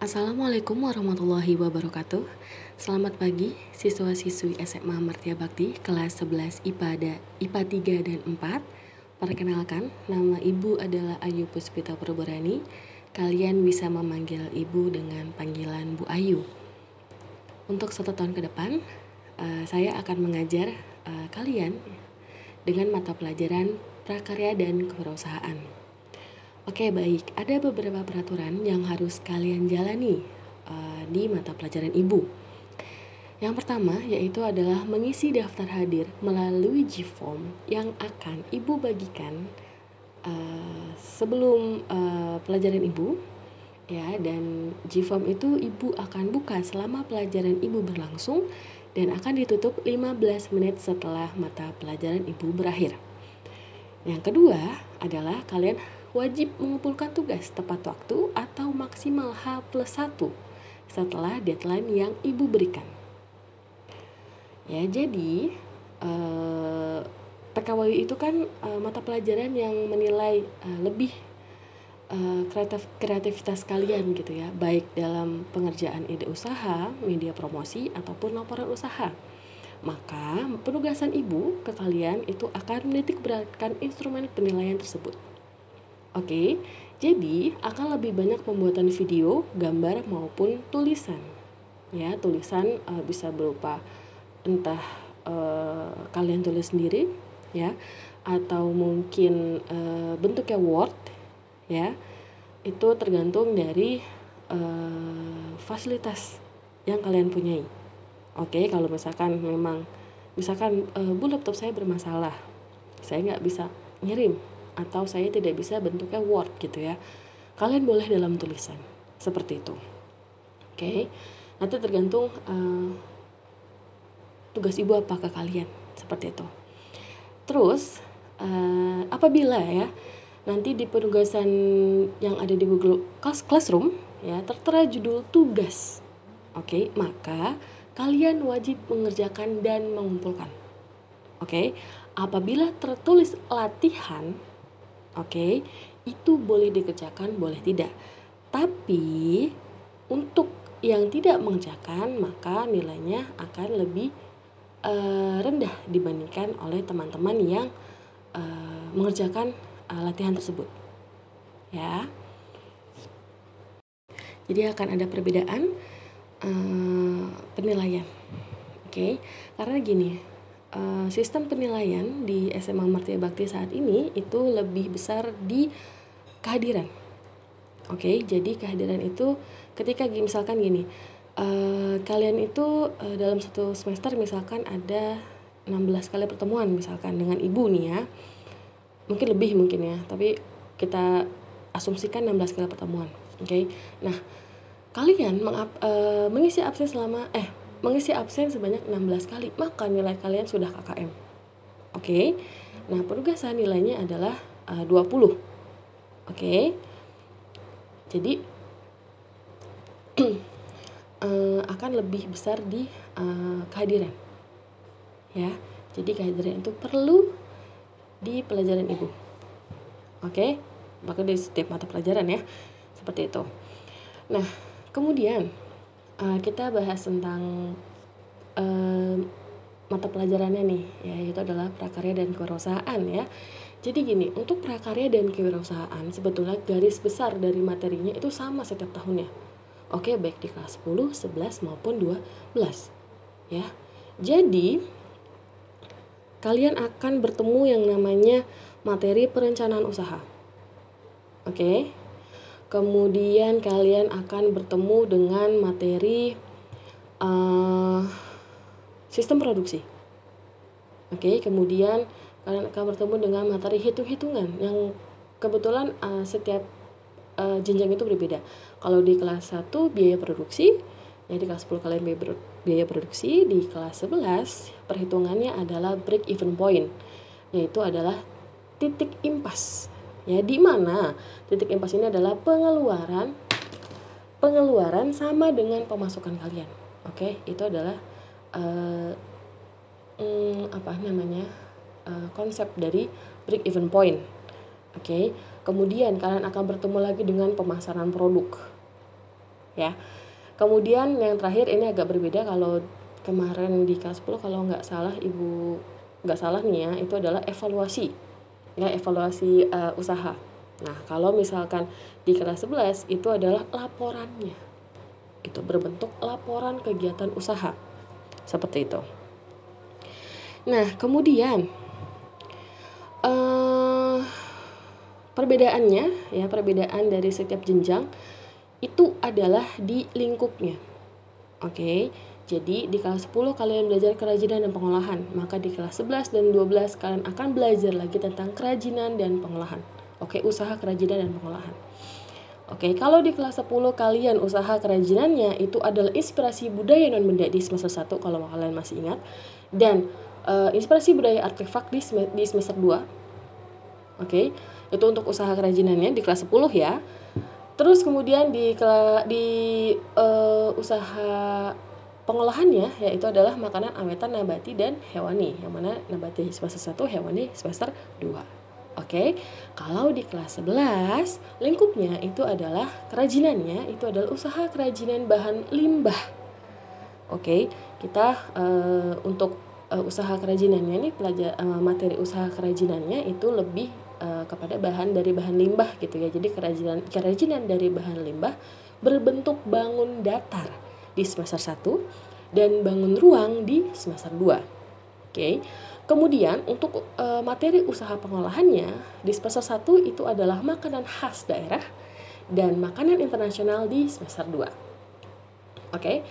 Assalamualaikum warahmatullahi wabarakatuh. Selamat pagi siswa-siswi SMA Mertia Bakti kelas 11 IPA, da, IPA 3 dan 4 Perkenalkan, nama ibu adalah Ayu Puspita Perborani Kalian bisa memanggil ibu dengan panggilan Bu Ayu. Untuk satu tahun ke depan, uh, saya akan mengajar uh, kalian dengan mata pelajaran prakarya dan kewirausahaan Oke, baik. Ada beberapa peraturan yang harus kalian jalani uh, di mata pelajaran Ibu. Yang pertama yaitu adalah mengisi daftar hadir melalui G-form yang akan Ibu bagikan uh, sebelum uh, pelajaran Ibu ya dan G-form itu Ibu akan buka selama pelajaran Ibu berlangsung dan akan ditutup 15 menit setelah mata pelajaran Ibu berakhir. Yang kedua adalah kalian wajib mengumpulkan tugas tepat waktu atau maksimal H plus 1 setelah deadline yang ibu berikan. Ya, jadi eh, PKWI itu kan eh, mata pelajaran yang menilai eh, lebih eh, kreatif, kreativitas kalian gitu ya, baik dalam pengerjaan ide usaha, media promosi ataupun laporan usaha. Maka penugasan ibu ke kalian itu akan menitik beratkan instrumen penilaian tersebut. Oke, jadi akan lebih banyak pembuatan video, gambar maupun tulisan. Ya, tulisan uh, bisa berupa entah uh, kalian tulis sendiri ya atau mungkin uh, bentuknya Word ya. Itu tergantung dari uh, fasilitas yang kalian punyai. Oke, kalau misalkan memang misalkan uh, bu laptop saya bermasalah, saya nggak bisa ngirim atau saya tidak bisa bentuknya Word gitu ya. Kalian boleh dalam tulisan seperti itu. Oke. Okay? Nanti tergantung uh, tugas ibu apa ke kalian seperti itu. Terus uh, apabila ya nanti di penugasan yang ada di Google Classroom ya tertera judul tugas. Oke, okay? maka kalian wajib mengerjakan dan mengumpulkan. Oke, okay? apabila tertulis latihan Oke, okay? itu boleh dikerjakan, boleh tidak. Tapi untuk yang tidak mengerjakan, maka nilainya akan lebih uh, rendah dibandingkan oleh teman-teman yang uh, mengerjakan uh, latihan tersebut. Ya. Jadi akan ada perbedaan penilaian. Oke, okay? karena gini, uh, sistem penilaian di SMA Martia Bakti saat ini itu lebih besar di kehadiran. Oke, okay, jadi kehadiran itu ketika misalkan gini, uh, kalian itu uh, dalam satu semester misalkan ada 16 kali pertemuan misalkan dengan ibu nih ya. Mungkin lebih mungkin ya, tapi kita asumsikan 16 kali pertemuan. Oke. Okay? Nah, kalian mengap, uh, mengisi absen selama eh mengisi absen sebanyak 16 kali, maka nilai kalian sudah KKM. Oke. Okay? Nah, penugasan nilainya adalah uh, 20. Oke. Okay? Jadi uh, akan lebih besar di uh, kehadiran. Ya. Jadi kehadiran itu perlu di pelajaran Ibu. Oke? Okay? Bahkan di setiap mata pelajaran ya. Seperti itu. Nah, kemudian uh, kita bahas tentang uh, mata pelajarannya nih, ya yaitu adalah prakarya dan kewirausahaan ya. Jadi gini, untuk prakarya dan kewirausahaan sebetulnya garis besar dari materinya itu sama setiap tahunnya. Oke, baik di kelas 10, 11 maupun 12. Ya. Jadi kalian akan bertemu yang namanya materi perencanaan usaha. Oke. Kemudian kalian akan bertemu dengan materi uh, sistem produksi. Oke, okay, kemudian kalian akan bertemu dengan materi hitung-hitungan yang kebetulan uh, setiap uh, jenjang itu berbeda. Kalau di kelas 1 biaya produksi, ya di kelas 10 kalian biaya produksi, di kelas 11 perhitungannya adalah break even point, yaitu adalah titik impas ya di mana? Titik impas ini adalah pengeluaran pengeluaran sama dengan pemasukan kalian. Oke itu adalah uh, um, apa namanya uh, konsep dari break even point. Oke kemudian kalian akan bertemu lagi dengan pemasaran produk. Ya kemudian yang terakhir ini agak berbeda kalau kemarin di kelas 10 kalau nggak salah ibu nggak salah nih ya itu adalah evaluasi ya evaluasi uh, usaha. Nah kalau misalkan di kelas 11 itu adalah laporannya. Itu berbentuk laporan kegiatan usaha. Seperti itu. Nah kemudian uh, perbedaannya ya perbedaan dari setiap jenjang itu adalah di lingkupnya. Oke? okay? Jadi di kelas 10 kalian belajar kerajinan dan pengolahan, maka di kelas 11 dan 12 kalian akan belajar lagi tentang kerajinan dan pengolahan. Oke, usaha kerajinan dan pengolahan. Oke, kalau di kelas 10 kalian usaha kerajinannya itu adalah inspirasi budaya non benda di semester 1 kalau kalian masih ingat dan uh, inspirasi budaya artefak di, di semester 2. Oke, itu untuk usaha kerajinannya di kelas 10 ya. Terus kemudian di di uh, usaha Pengolahannya yaitu adalah makanan awetan nabati dan hewani, yang mana nabati semester 1, hewani semester 2. Oke, kalau di kelas 11, lingkupnya itu adalah kerajinannya, itu adalah usaha kerajinan bahan limbah. Oke, kita uh, untuk uh, usaha kerajinannya nih pelajar uh, materi usaha kerajinannya itu lebih uh, kepada bahan dari bahan limbah gitu ya. Jadi kerajinan kerajinan dari bahan limbah berbentuk bangun datar di semester 1 dan bangun ruang di semester 2. Oke. Kemudian untuk e, materi usaha pengolahannya di semester 1 itu adalah makanan khas daerah dan makanan internasional di semester 2. Oke.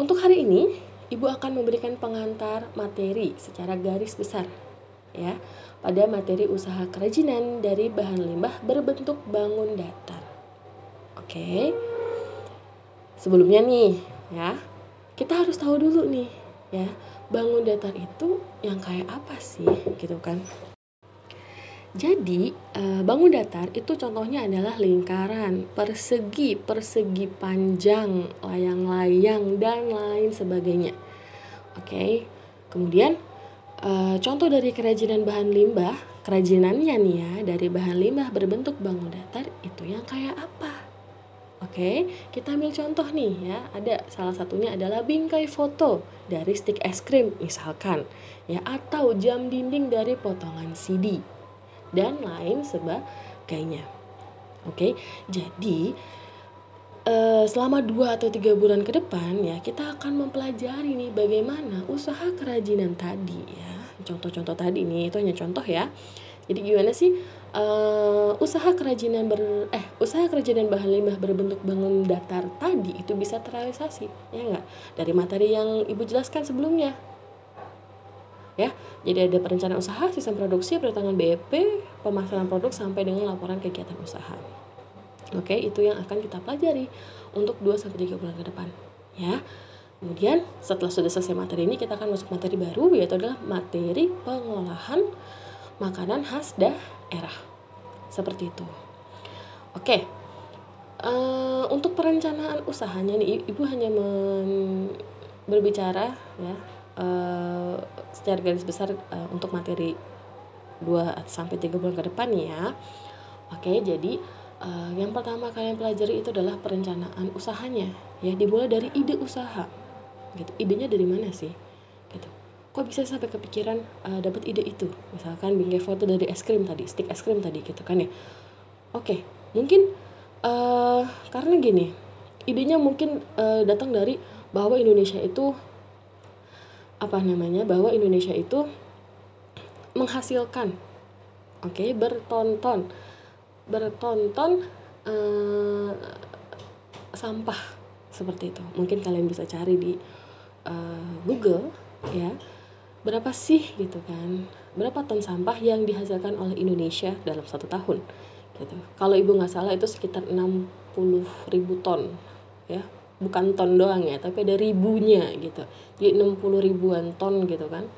Untuk hari ini Ibu akan memberikan pengantar materi secara garis besar ya pada materi usaha kerajinan dari bahan limbah berbentuk bangun datar. Oke. Okay. Sebelumnya nih, ya, kita harus tahu dulu nih, ya, bangun datar itu yang kayak apa sih, gitu kan? Jadi, eh, bangun datar itu contohnya adalah lingkaran, persegi, persegi panjang, layang-layang, dan lain sebagainya. Oke, kemudian eh, contoh dari kerajinan bahan limbah, kerajinannya nih ya, dari bahan limbah berbentuk bangun datar itu yang kayak apa? Oke, kita ambil contoh nih ya. Ada salah satunya adalah bingkai foto dari stick es krim misalkan ya atau jam dinding dari potongan CD dan lain sebagainya. Oke, jadi eh, selama dua atau tiga bulan ke depan ya kita akan mempelajari nih bagaimana usaha kerajinan tadi ya. Contoh-contoh tadi nih itu hanya contoh ya. Jadi gimana sih uh, usaha kerajinan ber eh usaha kerajinan bahan limbah berbentuk bangun datar tadi itu bisa terrealisasi ya enggak dari materi yang ibu jelaskan sebelumnya. Ya jadi ada perencanaan usaha sistem produksi perhitungan BEP pemasaran produk sampai dengan laporan kegiatan usaha. Oke itu yang akan kita pelajari untuk 2 sampai 3 bulan ke depan ya. Kemudian setelah sudah selesai materi ini kita akan masuk materi baru yaitu adalah materi pengolahan makanan khas daerah. Seperti itu. Oke. Uh, untuk perencanaan usahanya nih Ibu hanya men berbicara ya uh, secara garis besar uh, untuk materi 2 sampai 3 bulan ke depan ya. Oke, jadi uh, yang pertama kalian pelajari itu adalah perencanaan usahanya ya dimulai dari ide usaha. Gitu. Idenya dari mana sih? Kok bisa sampai kepikiran uh, dapat ide itu? Misalkan bingkai foto dari es krim tadi stick es krim tadi gitu kan ya. Oke mungkin uh, karena gini idenya mungkin uh, datang dari bahwa Indonesia itu apa namanya bahwa Indonesia itu menghasilkan oke okay, bertonton bertonton uh, sampah seperti itu. Mungkin kalian bisa cari di uh, Google ya berapa sih gitu kan? Berapa ton sampah yang dihasilkan oleh Indonesia dalam satu tahun? Gitu. Kalau ibu nggak salah itu sekitar 60 ribu ton ya. Bukan ton doang ya tapi ada ribunya gitu. Jadi 60 ribuan ton gitu kan.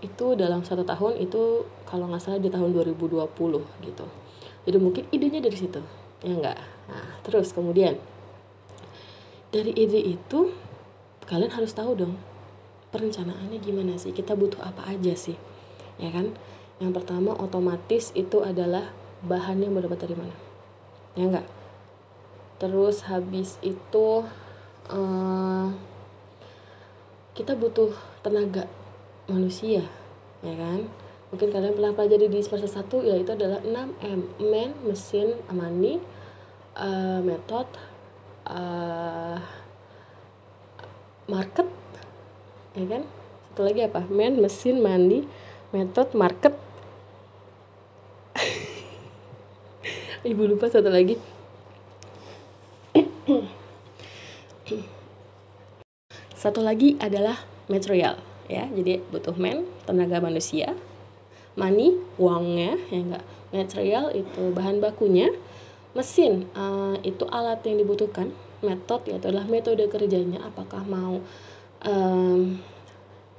Itu dalam satu tahun itu kalau nggak salah di tahun 2020 gitu. Jadi mungkin idenya dari situ ya enggak nah terus kemudian dari ide itu kalian harus tahu dong perencanaannya gimana sih? Kita butuh apa aja sih? Ya kan? Yang pertama otomatis itu adalah bahannya mau dapat dari mana. Ya enggak terus habis itu uh, kita butuh tenaga manusia ya kan? Mungkin kalian pernah pelajari di semester 1 yaitu adalah 6M man, mesin, money, uh, method, uh, market ya kan? Satu lagi apa? Man, mesin, mandi, method, market. Ibu lupa satu lagi. Satu lagi adalah material ya. Jadi butuh man tenaga manusia. Money uangnya ya enggak. Material itu bahan bakunya. Mesin uh, itu alat yang dibutuhkan. Metode yaitu adalah metode kerjanya. Apakah mau um,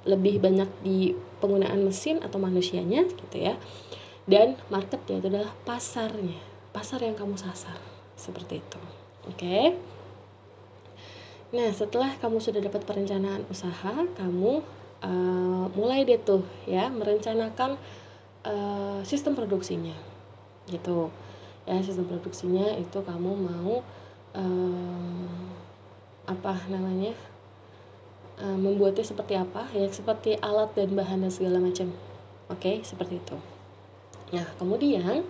lebih banyak di penggunaan mesin atau manusianya gitu ya dan market yaitu adalah pasarnya pasar yang kamu sasar seperti itu oke okay? Nah, setelah kamu sudah dapat perencanaan usaha, kamu uh, mulai deh tuh ya merencanakan uh, sistem produksinya, gitu. Ya, sistem produksinya itu kamu mau uh, apa namanya? Uh, membuatnya seperti apa? Ya, seperti alat dan bahan dan segala macam. Oke, okay? seperti itu. Nah, kemudian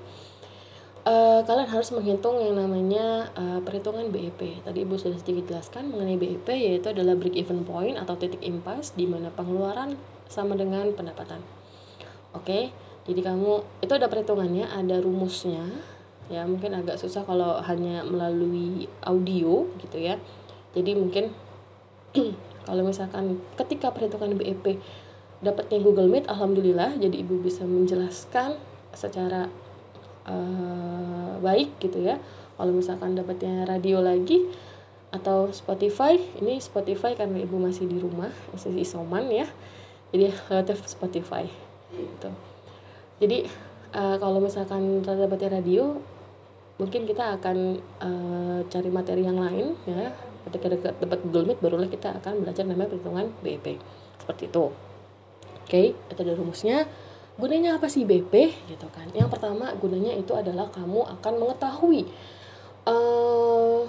uh, kalian harus menghitung yang namanya uh, perhitungan BEP. Tadi Ibu sudah sedikit jelaskan mengenai BEP yaitu adalah break even point atau titik impas di mana pengeluaran sama dengan pendapatan. Oke, okay? jadi kamu itu ada perhitungannya, ada rumusnya. Ya, mungkin agak susah kalau hanya melalui audio gitu ya. Jadi mungkin kalau misalkan ketika perhitungan BEP dapatnya Google Meet, alhamdulillah jadi Ibu bisa menjelaskan secara uh, baik gitu ya. Kalau misalkan dapatnya radio lagi atau Spotify ini Spotify karena ibu masih di rumah masih isoman ya. Jadi relatif Spotify gitu. Jadi uh, kalau misalkan dapatnya radio mungkin kita akan uh, cari materi yang lain ya ketika dapat Google Meet barulah kita akan belajar namanya perhitungan BEP seperti itu. Oke okay, itu ada rumusnya. Gunanya apa sih BP gitu kan. Yang pertama gunanya itu adalah kamu akan mengetahui uh,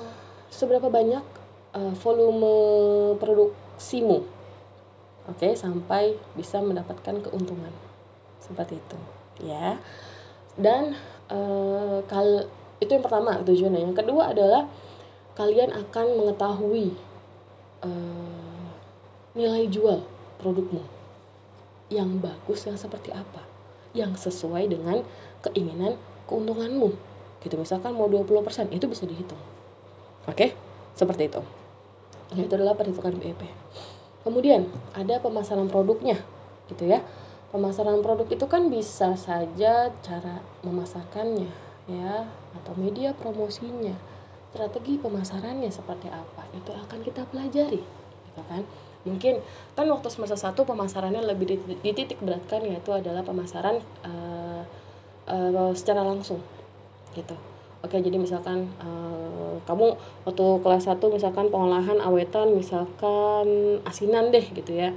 seberapa banyak uh, volume produksimu. Oke okay, sampai bisa mendapatkan keuntungan. Seperti itu ya. Dan uh, kal itu yang pertama tujuannya. Yang kedua adalah kalian akan mengetahui uh, nilai jual produkmu. Yang bagus yang seperti apa? Yang sesuai dengan keinginan keuntunganmu. Gitu misalkan mau 20% itu bisa dihitung. Oke? Seperti itu. Itu adalah perhitungan BEP kemudian ada pemasaran produknya. Gitu ya. Pemasaran produk itu kan bisa saja cara memasarkannya ya atau media promosinya strategi pemasarannya seperti apa itu akan kita pelajari gitu kan? Mungkin kan waktu semester satu pemasarannya lebih dititik beratkan yaitu adalah pemasaran uh, uh, secara langsung gitu. Oke jadi misalkan uh, kamu waktu kelas 1 misalkan pengolahan awetan misalkan asinan deh gitu ya.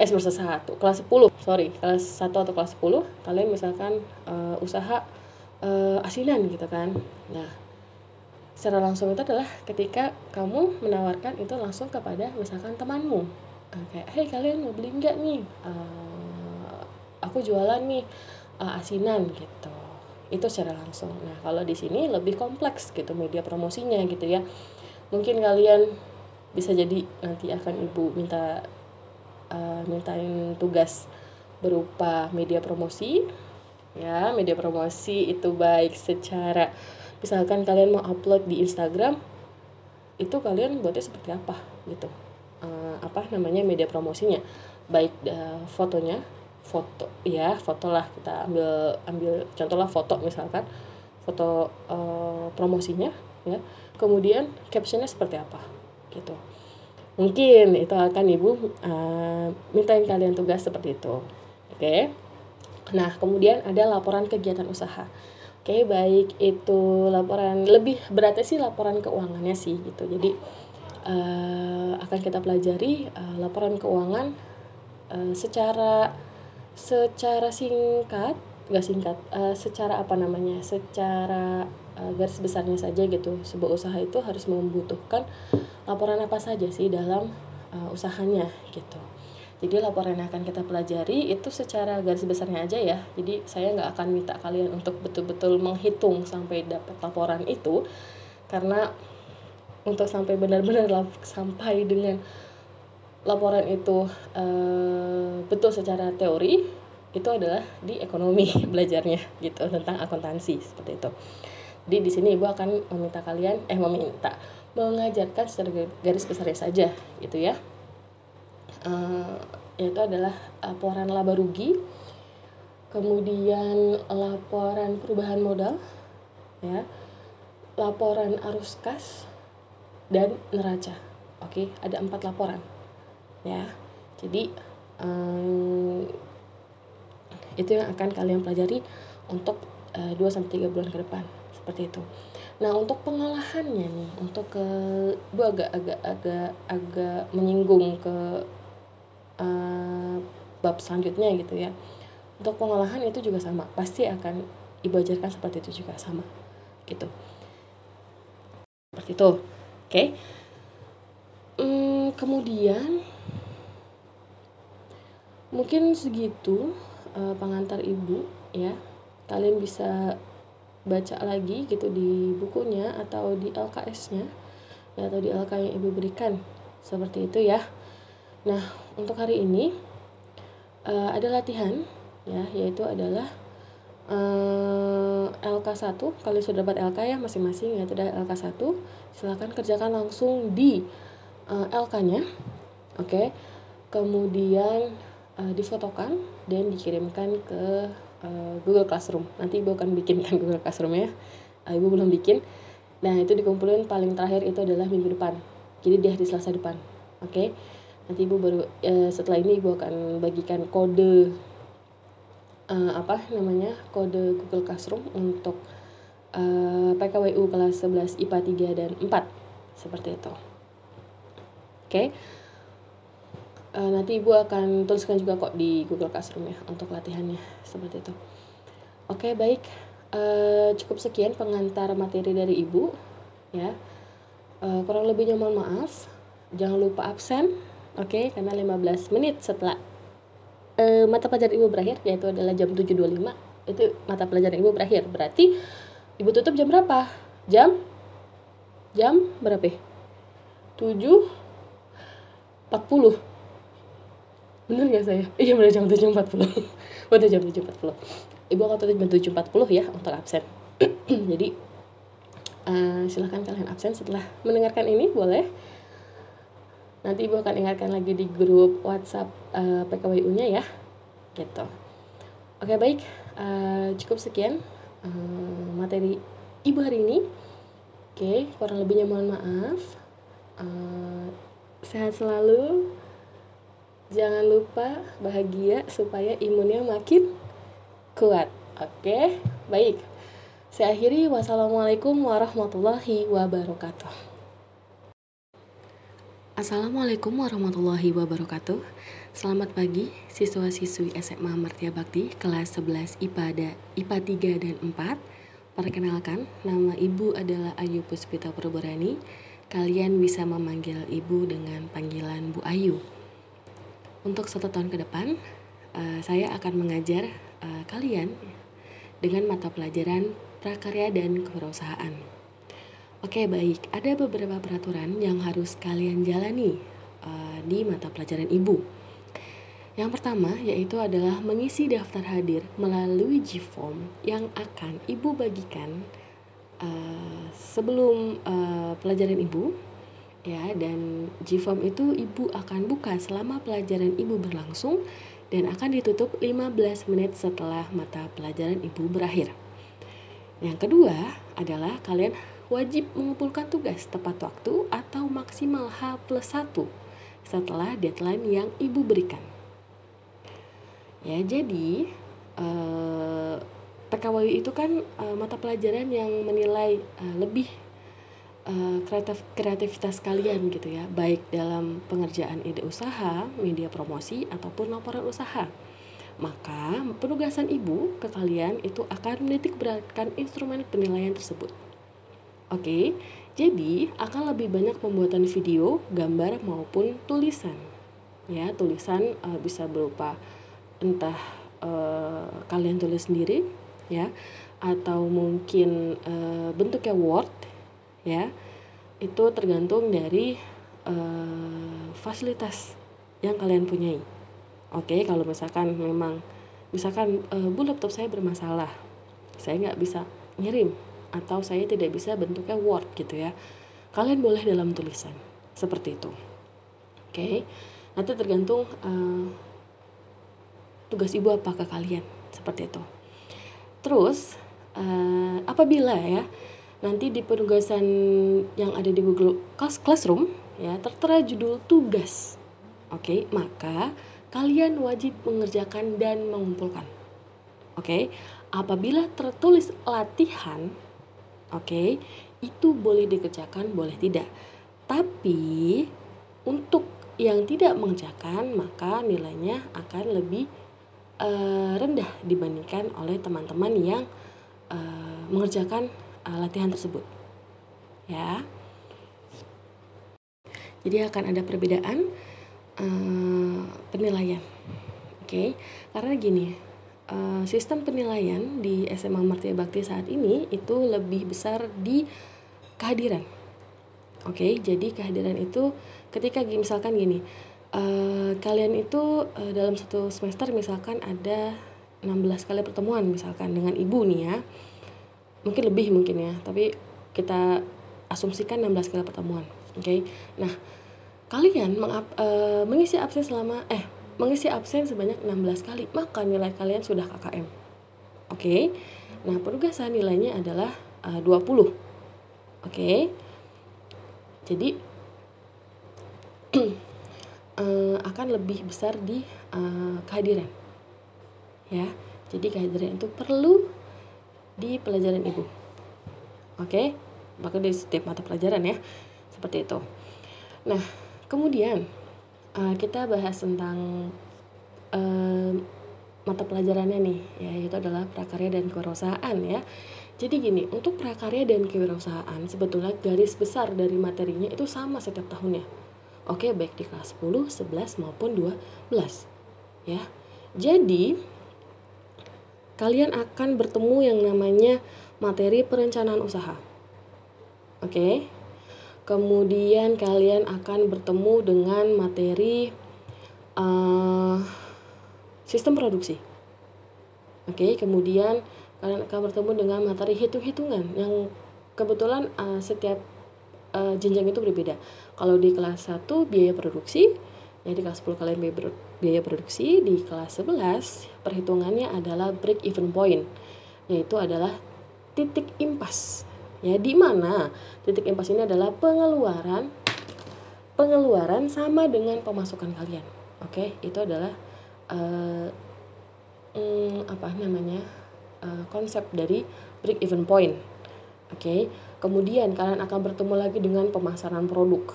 Eh semester 1 kelas 10 sorry kelas 1 atau kelas 10 kalian misalkan uh, usaha uh, asinan gitu kan? Nah secara langsung itu adalah ketika kamu menawarkan itu langsung kepada misalkan temanmu. Uh, kayak hey kalian mau beli nggak nih? Uh, aku jualan nih uh, asinan gitu. Itu secara langsung. Nah kalau di sini lebih kompleks gitu media promosinya gitu ya. Mungkin kalian bisa jadi nanti akan ibu minta uh, mintain tugas berupa media promosi. Ya media promosi itu baik secara misalkan kalian mau upload di Instagram itu kalian buatnya seperti apa gitu. Uh, apa namanya media promosinya. Baik uh, fotonya foto ya foto lah kita ambil ambil contohlah foto misalkan. Foto uh, promosinya ya. Kemudian captionnya seperti apa gitu. Mungkin itu akan ibu uh, mintain kalian tugas seperti itu oke. Okay? nah kemudian ada laporan kegiatan usaha Oke, baik itu laporan lebih beratnya sih laporan keuangannya sih gitu. Jadi uh, akan kita pelajari uh, laporan keuangan uh, secara secara singkat, nggak singkat, uh, secara apa namanya? Secara uh, garis besarnya saja gitu sebuah usaha itu harus membutuhkan laporan apa saja sih dalam uh, usahanya gitu jadi laporan yang akan kita pelajari itu secara garis besarnya aja ya. Jadi saya nggak akan minta kalian untuk betul-betul menghitung sampai dapat laporan itu. Karena untuk sampai benar-benar sampai dengan laporan itu uh, betul secara teori itu adalah di ekonomi belajarnya gitu tentang akuntansi seperti itu. Jadi di sini ibu akan meminta kalian eh meminta mengajarkan secara garis besarnya saja gitu ya uh, yaitu adalah laporan laba rugi. Kemudian laporan perubahan modal ya. Laporan arus kas dan neraca. Oke ada empat laporan ya. Jadi um, itu yang akan kalian pelajari untuk uh, 2 sampai 3 bulan ke depan. Seperti itu. Nah, untuk pengolahannya nih, untuk ke bu agak agak agak agak menyinggung ke uh, bab selanjutnya gitu ya. Untuk pengolahan itu juga sama, pasti akan ibu ajarkan seperti itu juga sama. Gitu. Seperti itu. Oke. Okay? Hmm, kemudian mungkin segitu uh, pengantar ibu ya kalian bisa baca lagi gitu di bukunya atau di LKS-nya ya, atau di LK yang ibu berikan seperti itu ya nah untuk hari ini uh, ada latihan ya yaitu adalah uh, LK1 kalian sudah dapat LK ya masing-masing yaitu ada LK1 silahkan kerjakan langsung di uh, LK-nya oke okay. kemudian uh, difotokan dan dikirimkan ke uh, Google Classroom. Nanti Ibu akan bikinkan Google Classroom ya. Uh, Ibu belum bikin. Nah, itu dikumpulin paling terakhir itu adalah minggu depan. Jadi di hari Selasa depan. Oke. Okay? Nanti Ibu baru uh, setelah ini Ibu akan bagikan kode uh, apa namanya? kode Google Classroom untuk uh, PKWU kelas 11 IPA 3 dan 4 seperti itu. Oke. Okay? nanti ibu akan tuliskan juga kok di Google Classroom ya untuk latihannya seperti itu oke baik uh, cukup sekian pengantar materi dari ibu ya uh, kurang lebihnya mohon maaf jangan lupa absen oke okay? karena 15 menit setelah uh, mata pelajaran ibu berakhir yaitu adalah jam 7.25 itu mata pelajaran ibu berakhir. Berarti ibu tutup jam berapa? Jam? Jam berapa? 7 40 bener gak saya? Iya bener jam tujuh empat puluh. Bener jam tujuh empat puluh. Ibu akan tutup jam tujuh empat puluh ya untuk absen. Jadi uh, silahkan kalian absen. Setelah mendengarkan ini boleh nanti ibu akan ingatkan lagi di grup WhatsApp uh, eh, PKWU nya ya gitu oke baik uh, cukup sekian uh, materi ibu hari ini oke kurang lebihnya mohon maaf uh, sehat selalu Jangan lupa bahagia supaya imunnya makin kuat. Oke, baik. Saya akhiri. Wassalamualaikum warahmatullahi wabarakatuh. Assalamualaikum warahmatullahi wabarakatuh. Selamat pagi siswa-siswi SMA Mertia Bakti kelas 11 IPA, IPA 3 dan 4. Perkenalkan, nama ibu adalah Ayu Puspita Perborani. Kalian bisa memanggil ibu dengan panggilan Bu Ayu. Untuk satu tahun ke depan, uh, saya akan mengajar uh, kalian dengan mata pelajaran prakarya dan kewirausahaan. Oke, baik. Ada beberapa peraturan yang harus kalian jalani uh, di mata pelajaran ibu. Yang pertama yaitu adalah mengisi daftar hadir melalui G-form yang akan ibu bagikan uh, sebelum uh, pelajaran ibu ya dan GFOM itu ibu akan buka selama pelajaran ibu berlangsung dan akan ditutup 15 menit setelah mata pelajaran ibu berakhir. Yang kedua adalah kalian wajib mengumpulkan tugas tepat waktu atau maksimal H plus 1 setelah deadline yang ibu berikan. Ya, jadi eh, PKWI itu kan eh, mata pelajaran yang menilai eh, lebih uh, kreatif kreativitas kalian gitu ya. Baik dalam pengerjaan ide usaha media promosi ataupun laporan usaha. Maka penugasan ibu ke kalian itu akan menitik beratkan instrumen penilaian tersebut Oke, jadi akan lebih banyak pembuatan video, gambar maupun tulisan. Ya, tulisan uh, bisa berupa entah uh, kalian tulis sendiri, ya, atau mungkin uh, bentuknya Word, ya. Itu tergantung dari uh, fasilitas yang kalian punyai. Oke, kalau misalkan memang misalkan uh, bu laptop saya bermasalah, saya nggak bisa ngirim atau saya tidak bisa bentuknya Word gitu ya. Kalian boleh dalam tulisan seperti itu. Oke, nanti tergantung uh, tugas ibu apa ke kalian seperti itu. Terus uh, apabila ya nanti di penugasan yang ada di Google Classroom ya tertera judul tugas. Oke, maka kalian wajib mengerjakan dan mengumpulkan. Oke, apabila tertulis latihan, oke, itu boleh dikerjakan, boleh tidak. Tapi untuk yang tidak mengerjakan, maka nilainya akan lebih uh, rendah dibandingkan oleh teman-teman yang uh, mengerjakan uh, latihan tersebut. Ya. Jadi akan ada perbedaan penilaian. Oke, okay? karena gini, uh, sistem penilaian di SMA Martia Bakti saat ini itu lebih besar di kehadiran. Oke, okay? jadi kehadiran itu ketika misalkan gini, uh, kalian itu uh, dalam satu semester misalkan ada 16 kali pertemuan misalkan dengan ibu nih ya. Mungkin lebih mungkin ya, tapi kita asumsikan 16 kali pertemuan. Oke. Okay? Nah, kalian mengap, uh, mengisi absen selama eh mengisi absen sebanyak 16 kali, maka nilai kalian sudah KKM. Oke. Okay? Nah, penugasan nilainya adalah uh, 20. Oke. Okay? Jadi uh, akan lebih besar di uh, kehadiran. Ya. Jadi kehadiran itu perlu di pelajaran Ibu. Oke? Okay? Bahkan di setiap mata pelajaran ya. Seperti itu. Nah, Kemudian uh, kita bahas tentang uh, mata pelajarannya nih, yaitu adalah prakarya dan kewirausahaan ya. Jadi gini, untuk prakarya dan kewirausahaan sebetulnya garis besar dari materinya itu sama setiap tahunnya. Oke, baik di kelas 10, 11 maupun 12. Ya. Jadi kalian akan bertemu yang namanya materi perencanaan usaha. Oke, kemudian kalian akan bertemu dengan materi uh, sistem produksi. Oke okay, kemudian kalian akan bertemu dengan materi hitung-hitungan yang kebetulan uh, setiap uh, jenjang itu berbeda. Kalau di kelas 1 biaya produksi ya di kelas 10 kalian biaya, produksi di kelas 11 perhitungannya adalah break even point yaitu adalah titik impas Ya, di mana titik impas ini adalah pengeluaran pengeluaran sama dengan pemasukan kalian. Oke, itu adalah uh, um, apa namanya? Uh, konsep dari break even point. Oke. Kemudian kalian akan bertemu lagi dengan pemasaran produk.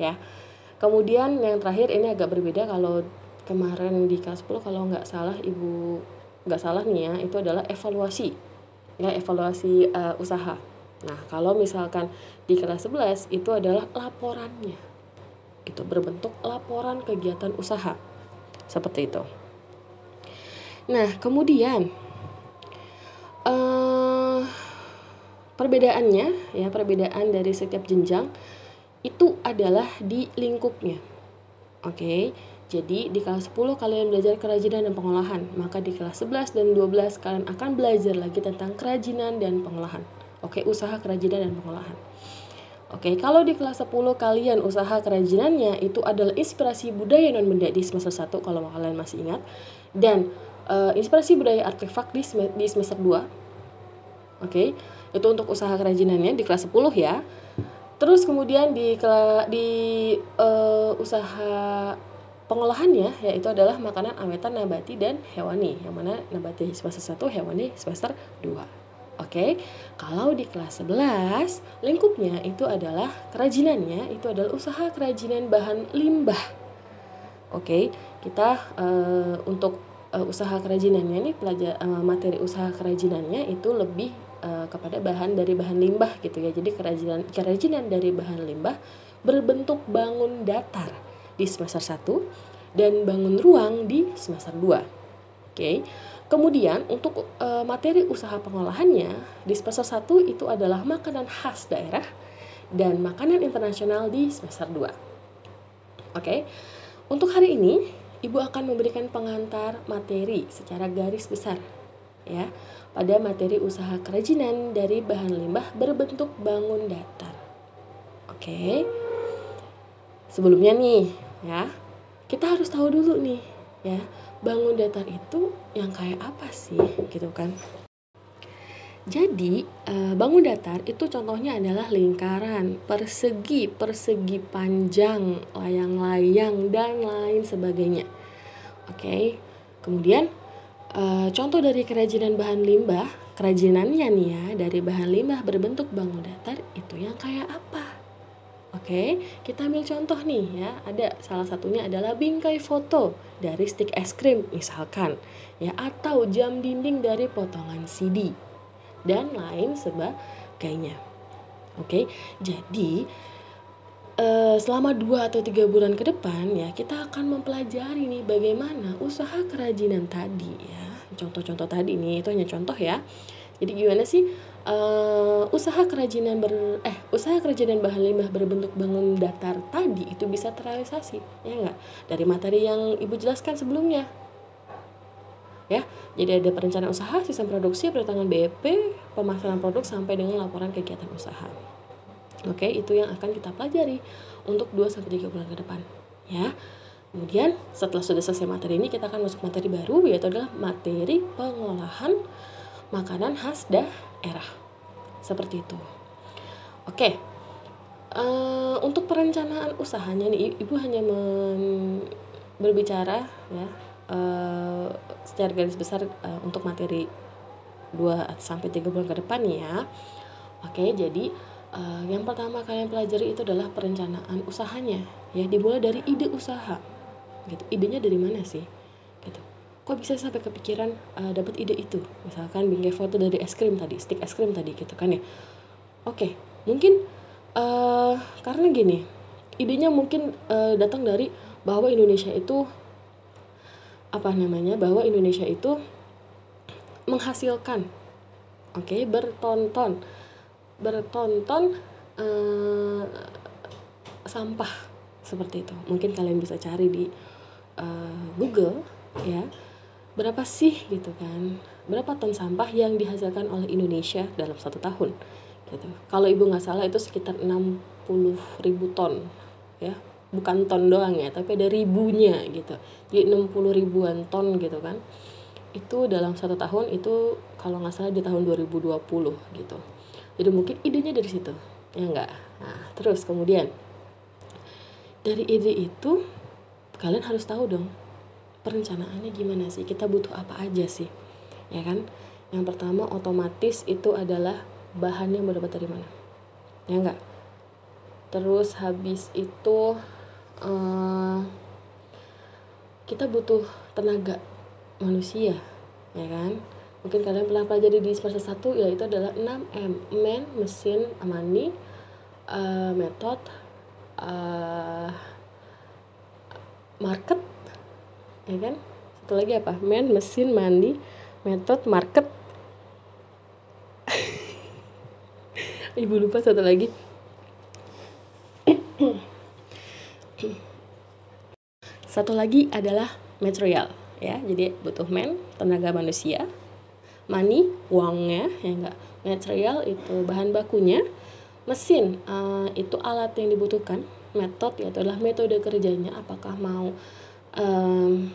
Ya. Kemudian yang terakhir ini agak berbeda kalau kemarin di kelas 10 kalau nggak salah Ibu nggak salah nih ya, itu adalah evaluasi ya evaluasi uh, usaha. Nah, kalau misalkan di kelas 11 itu adalah laporannya. Itu berbentuk laporan kegiatan usaha. Seperti itu. Nah, kemudian uh, perbedaannya ya, perbedaan dari setiap jenjang itu adalah di lingkupnya. Oke. Okay? Jadi di kelas 10 kalian belajar kerajinan dan pengolahan, maka di kelas 11 dan 12 kalian akan belajar lagi tentang kerajinan dan pengolahan. Oke, usaha kerajinan dan pengolahan. Oke, kalau di kelas 10 kalian usaha kerajinannya itu adalah inspirasi budaya non benda di semester 1 kalau kalian masih ingat dan uh, inspirasi budaya artefak di, di semester 2. Oke, itu untuk usaha kerajinannya di kelas 10 ya. Terus kemudian di di uh, usaha Pengolahannya yaitu adalah makanan awetan nabati dan hewani, yang mana nabati semester 1, hewani semester 2. Oke, kalau di kelas 11, lingkupnya itu adalah kerajinannya, itu adalah usaha kerajinan bahan limbah. Oke, kita uh, untuk uh, usaha kerajinannya nih pelajar uh, materi usaha kerajinannya itu lebih uh, kepada bahan dari bahan limbah gitu ya. Jadi kerajinan kerajinan dari bahan limbah berbentuk bangun datar di semester 1 dan bangun ruang di semester 2. Oke. Okay. Kemudian untuk uh, materi usaha pengolahannya di semester 1 itu adalah makanan khas daerah dan makanan internasional di semester 2. Oke. Okay. Untuk hari ini Ibu akan memberikan pengantar materi secara garis besar ya pada materi usaha kerajinan dari bahan limbah berbentuk bangun datar. Oke. Sebelumnya nih ya, kita harus tahu dulu nih ya, bangun datar itu yang kayak apa sih gitu kan. Jadi, eh, bangun datar itu contohnya adalah lingkaran, persegi, persegi panjang, layang-layang, dan lain sebagainya. Oke, kemudian eh, contoh dari kerajinan bahan limbah, kerajinannya nih ya, dari bahan limbah berbentuk bangun datar itu yang kayak apa? Oke, kita ambil contoh nih ya. Ada salah satunya adalah bingkai foto dari stick es krim misalkan, ya atau jam dinding dari potongan CD dan lain sebagainya. Oke, jadi uh, selama dua atau tiga bulan ke depan ya kita akan mempelajari nih bagaimana usaha kerajinan tadi ya. Contoh-contoh tadi nih itu hanya contoh ya. Jadi gimana sih uh, usaha kerajinan ber eh usaha kerajinan bahan limbah berbentuk bangun datar tadi itu bisa terrealisasi ya enggak dari materi yang ibu jelaskan sebelumnya. Ya jadi ada perencanaan usaha sistem produksi perhitungan BEP pemasaran produk sampai dengan laporan kegiatan usaha. Oke itu yang akan kita pelajari untuk 2 sampai 3 bulan ke depan ya. Kemudian setelah sudah selesai materi ini kita akan masuk materi baru yaitu adalah materi pengolahan makanan khas daerah seperti itu oke uh, untuk perencanaan usahanya nih ibu hanya men berbicara ya uh, secara garis besar uh, untuk materi 2 sampai 3 bulan ke depan ya. Oke, jadi uh, yang pertama kalian pelajari itu adalah perencanaan usahanya. Ya, dimulai dari ide usaha. Gitu. Idenya dari mana sih? Kok bisa sampai kepikiran uh, dapat ide itu? Misalkan bingkai foto dari es krim tadi, stick es krim tadi gitu kan ya. Oke, mungkin uh, karena gini, idenya mungkin uh, datang dari bahwa Indonesia itu apa namanya bahwa Indonesia itu menghasilkan oke okay, bertonton bertonton uh, sampah seperti itu mungkin kalian bisa cari di uh, Google ya berapa sih gitu kan? Berapa ton sampah yang dihasilkan oleh Indonesia dalam satu tahun? Gitu. Kalau ibu nggak salah itu sekitar 60 ribu ton ya. Bukan ton doang ya tapi ada ribunya gitu. Jadi 60 ribuan ton gitu kan. Itu dalam satu tahun itu kalau nggak salah di tahun 2020 gitu. Jadi mungkin idenya dari situ ya enggak nah terus kemudian dari ide itu kalian harus tahu dong perencanaannya gimana sih? Kita butuh apa aja sih? Ya kan? Yang pertama otomatis itu adalah bahannya mau dapat dari mana. Ya enggak terus habis itu uh, kita butuh tenaga manusia ya kan? Mungkin kalian pernah pelajari di semester 1 yaitu adalah 6M man, mesin, money, uh, method, uh, market ya kan? Satu lagi apa? Man, mesin, money, method, market. Ibu lupa satu lagi. Satu lagi adalah material ya. Jadi butuh man tenaga manusia money uangnya ya enggak. Material itu bahan bakunya. Mesin uh, itu alat yang dibutuhkan. Metode yaitu adalah metode kerjanya. Apakah mau um,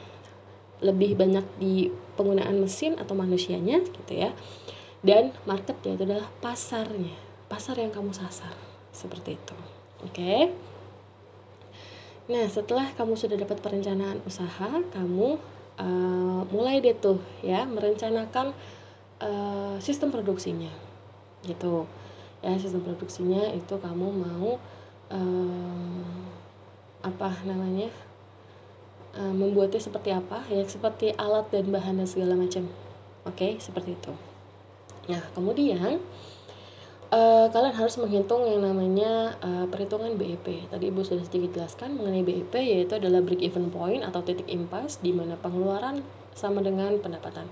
lebih banyak di penggunaan mesin atau manusianya gitu ya dan market yaitu adalah pasarnya pasar yang kamu sasar seperti itu oke okay? Nah, setelah kamu sudah dapat perencanaan usaha, kamu uh, mulai deh tuh ya merencanakan uh, sistem produksinya, gitu. Ya, sistem produksinya itu kamu mau uh, apa namanya? Uh, membuatnya seperti apa? Ya, seperti alat dan bahan dan segala macam. Oke, okay, seperti itu. Nah, kemudian uh, kalian harus menghitung yang namanya uh, perhitungan BEP. Tadi Ibu sudah sedikit jelaskan mengenai BEP yaitu adalah break even point atau titik impas di mana pengeluaran sama dengan pendapatan.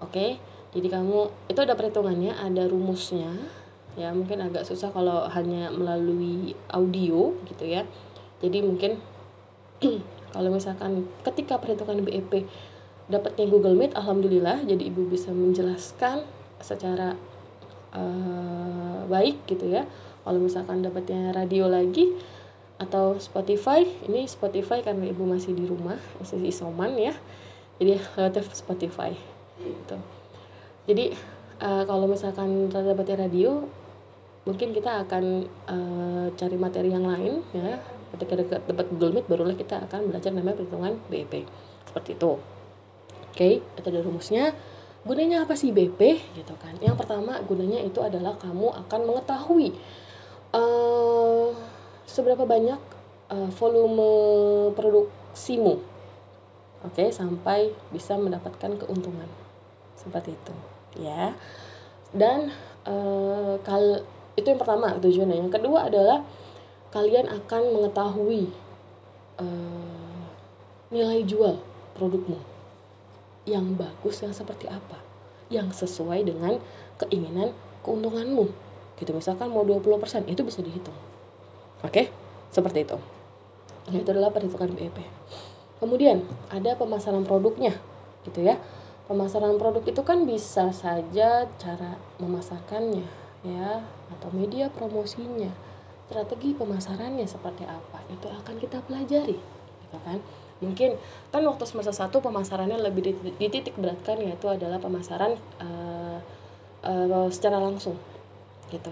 Oke, jadi kamu itu ada perhitungannya, ada rumusnya. Ya, mungkin agak susah kalau hanya melalui audio gitu ya. Jadi mungkin kalau misalkan ketika perhitungan BEP dapatnya Google Meet, alhamdulillah jadi Ibu bisa menjelaskan secara uh, baik gitu ya. Kalau misalkan dapatnya radio lagi atau Spotify ini Spotify karena ibu masih di rumah masih isoman ya. Jadi relatif Spotify gitu. Jadi uh, kalau misalkan dapatnya radio mungkin kita akan uh, cari materi yang lain ya ketika dapat Google Meet barulah kita akan belajar namanya perhitungan BEP seperti itu. Oke okay, itu ada rumusnya. Gunanya apa sih BP gitu kan. Yang pertama gunanya itu adalah kamu akan mengetahui uh, seberapa banyak uh, volume produksimu. Oke okay, sampai bisa mendapatkan keuntungan. Seperti itu ya. Dan uh, kal itu yang pertama tujuannya. Yang kedua adalah kalian akan mengetahui uh, nilai jual produkmu. Yang bagus yang seperti apa? Yang sesuai dengan keinginan keuntunganmu. Gitu misalkan mau 20% itu bisa dihitung. Oke? Seperti itu. Nah, itu adalah perhitungan BEP kemudian ada pemasaran produknya. Gitu ya. Pemasaran produk itu kan bisa saja cara memasarkannya ya atau media promosinya strategi pemasarannya seperti apa itu akan kita pelajari gitu kan? Mungkin kan waktu semester satu pemasarannya lebih dititik beratkan yaitu adalah pemasaran uh, uh, secara langsung gitu.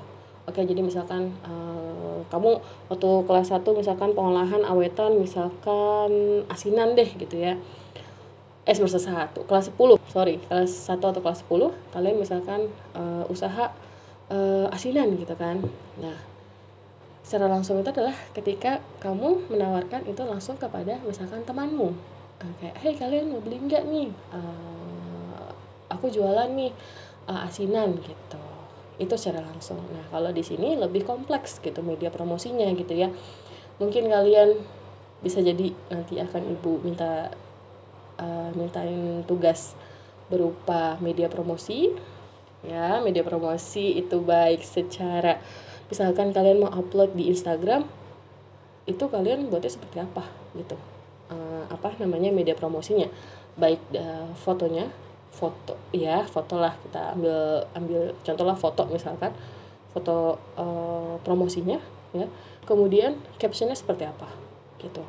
Oke jadi misalkan uh, kamu waktu kelas 1 misalkan pengolahan awetan misalkan asinan deh gitu ya. Eh semester satu kelas 10 sorry kelas 1 atau kelas 10 kalian misalkan uh, usaha uh, asinan gitu kan? Nah secara langsung itu adalah ketika kamu menawarkan itu langsung kepada misalkan temanmu. Uh, kayak hey kalian mau beli nggak nih? Uh, aku jualan nih uh, asinan gitu. Itu secara langsung. Nah kalau di sini lebih kompleks gitu media promosinya gitu ya. Mungkin kalian bisa jadi nanti akan ibu minta uh, mintain tugas berupa media promosi. Ya media promosi itu baik secara misalkan kalian mau upload di Instagram itu kalian buatnya seperti apa gitu. Uh, apa namanya media promosinya? Baik uh, fotonya foto ya foto lah kita ambil ambil contohlah foto misalkan. Foto uh, promosinya ya. Kemudian captionnya seperti apa gitu.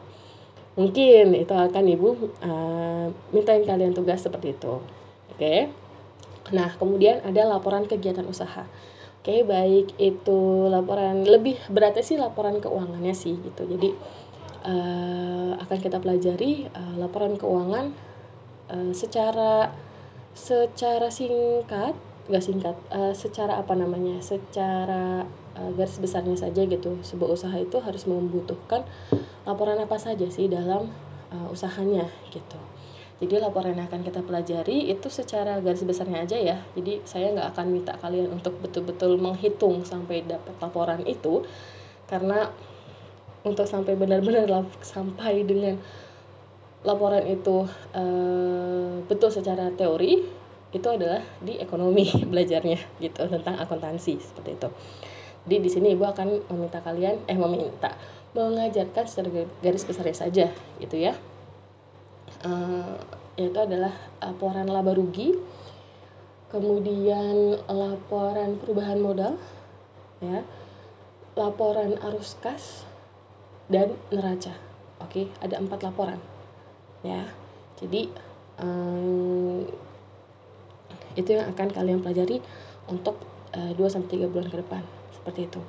Mungkin itu akan ibu uh, mintain kalian tugas seperti itu oke? Okay? nah kemudian ada laporan kegiatan usaha Oke, baik itu laporan lebih beratnya sih laporan keuangannya sih gitu. Jadi uh, akan kita pelajari uh, laporan keuangan uh, secara secara singkat, gak singkat, uh, secara apa namanya? Secara uh, garis besarnya saja gitu. Sebuah usaha itu harus membutuhkan laporan apa saja sih dalam uh, usahanya gitu. Jadi laporan yang akan kita pelajari itu secara garis besarnya aja ya. Jadi saya nggak akan minta kalian untuk betul-betul menghitung sampai dapat laporan itu, karena untuk sampai benar-benar sampai dengan laporan itu e, betul secara teori itu adalah di ekonomi belajarnya gitu tentang akuntansi seperti itu. Jadi di sini ibu akan meminta kalian eh meminta mengajarkan secara garis besarnya saja gitu ya uh, yaitu adalah laporan laba rugi kemudian laporan perubahan modal ya laporan arus kas dan neraca oke ada empat laporan ya jadi um, itu yang akan kalian pelajari untuk uh, 2 sampai 3 bulan ke depan seperti itu.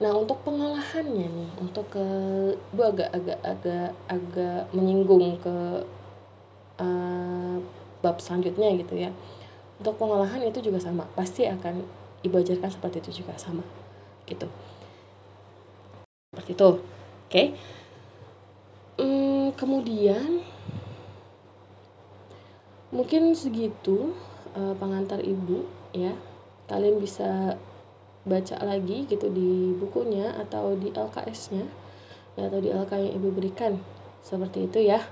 Nah, untuk pengolahannya nih, untuk ke gue agak agak agak agak menyinggung ke uh, bab selanjutnya gitu ya. Untuk pengolahan itu juga sama pasti akan ibu ajarkan seperti itu juga sama gitu. Seperti itu oke. Okay? hmm, kemudian mungkin segitu uh, pengantar ibu ya. Kalian bisa baca lagi gitu di bukunya atau di LKS-nya ya, atau di LK yang ibu berikan. Seperti itu ya.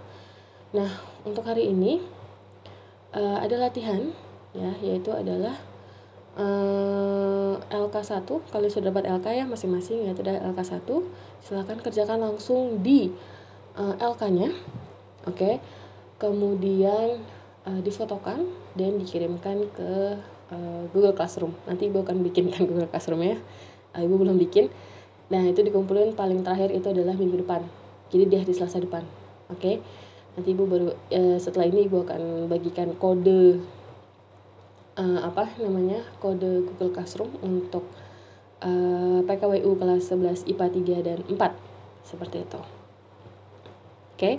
Nah untuk hari ini uh, ada latihan ya yaitu adalah uh, eh, LK1 kalian sudah dapat LK ya masing-masing yaitu ada LK1 silahkan kerjakan langsung di uh, LK-nya oke? Okay. kemudian uh, difotokan dan dikirimkan ke uh, Google Classroom. Nanti ibu akan bikinkan Google Classroom ya. Uh, ibu belum bikin. Nah itu dikumpulin paling terakhir itu adalah minggu depan. Jadi di hari Selasa depan oke? okay? Nanti ibu baru uh, setelah ini ibu akan bagikan kode uh, apa namanya kode Google Classroom untuk uh, PKWU kelas 11 IPA 3 dan 4 seperti itu. Oke. Okay?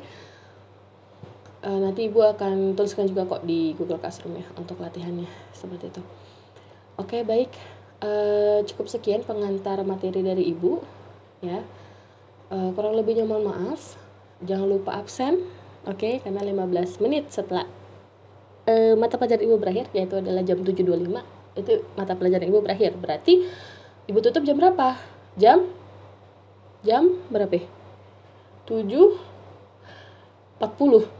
nanti ibu akan tuliskan juga kok di Google Classroom ya untuk latihannya. Seperti itu. Oke baik. Uh, cukup sekian pengantar materi dari ibu ya. Uh, kurang lebihnya mohon maaf. Jangan lupa absen oke okay? karena 15 menit setelah uh, mata pelajaran ibu berakhir yaitu adalah jam 7.25 itu mata pelajaran ibu berakhir. Berarti ibu tutup jam berapa? Jam? Jam berapa? 7 40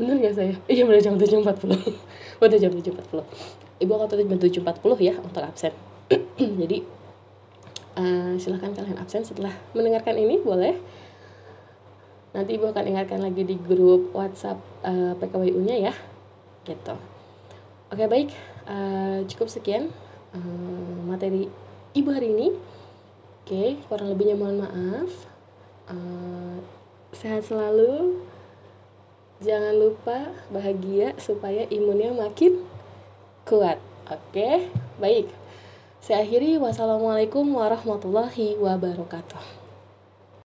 bener ya saya? Iya bener jam tujuh empat puluh. Bener jam tujuh empat puluh. Ibu akan tutup jam tujuh empat puluh ya untuk absen. Jadi uh, silahkan kalian absen. Setelah mendengarkan ini boleh nanti ibu akan ingatkan lagi di grup WhatsApp uh, eh, PKWU nya ya gitu oke baik uh, cukup sekian uh, materi ibu hari ini oke kurang lebihnya mohon maaf uh, sehat selalu Jangan lupa bahagia supaya imunnya makin kuat. Oke, baik. Saya akhiri. Wassalamualaikum warahmatullahi wabarakatuh.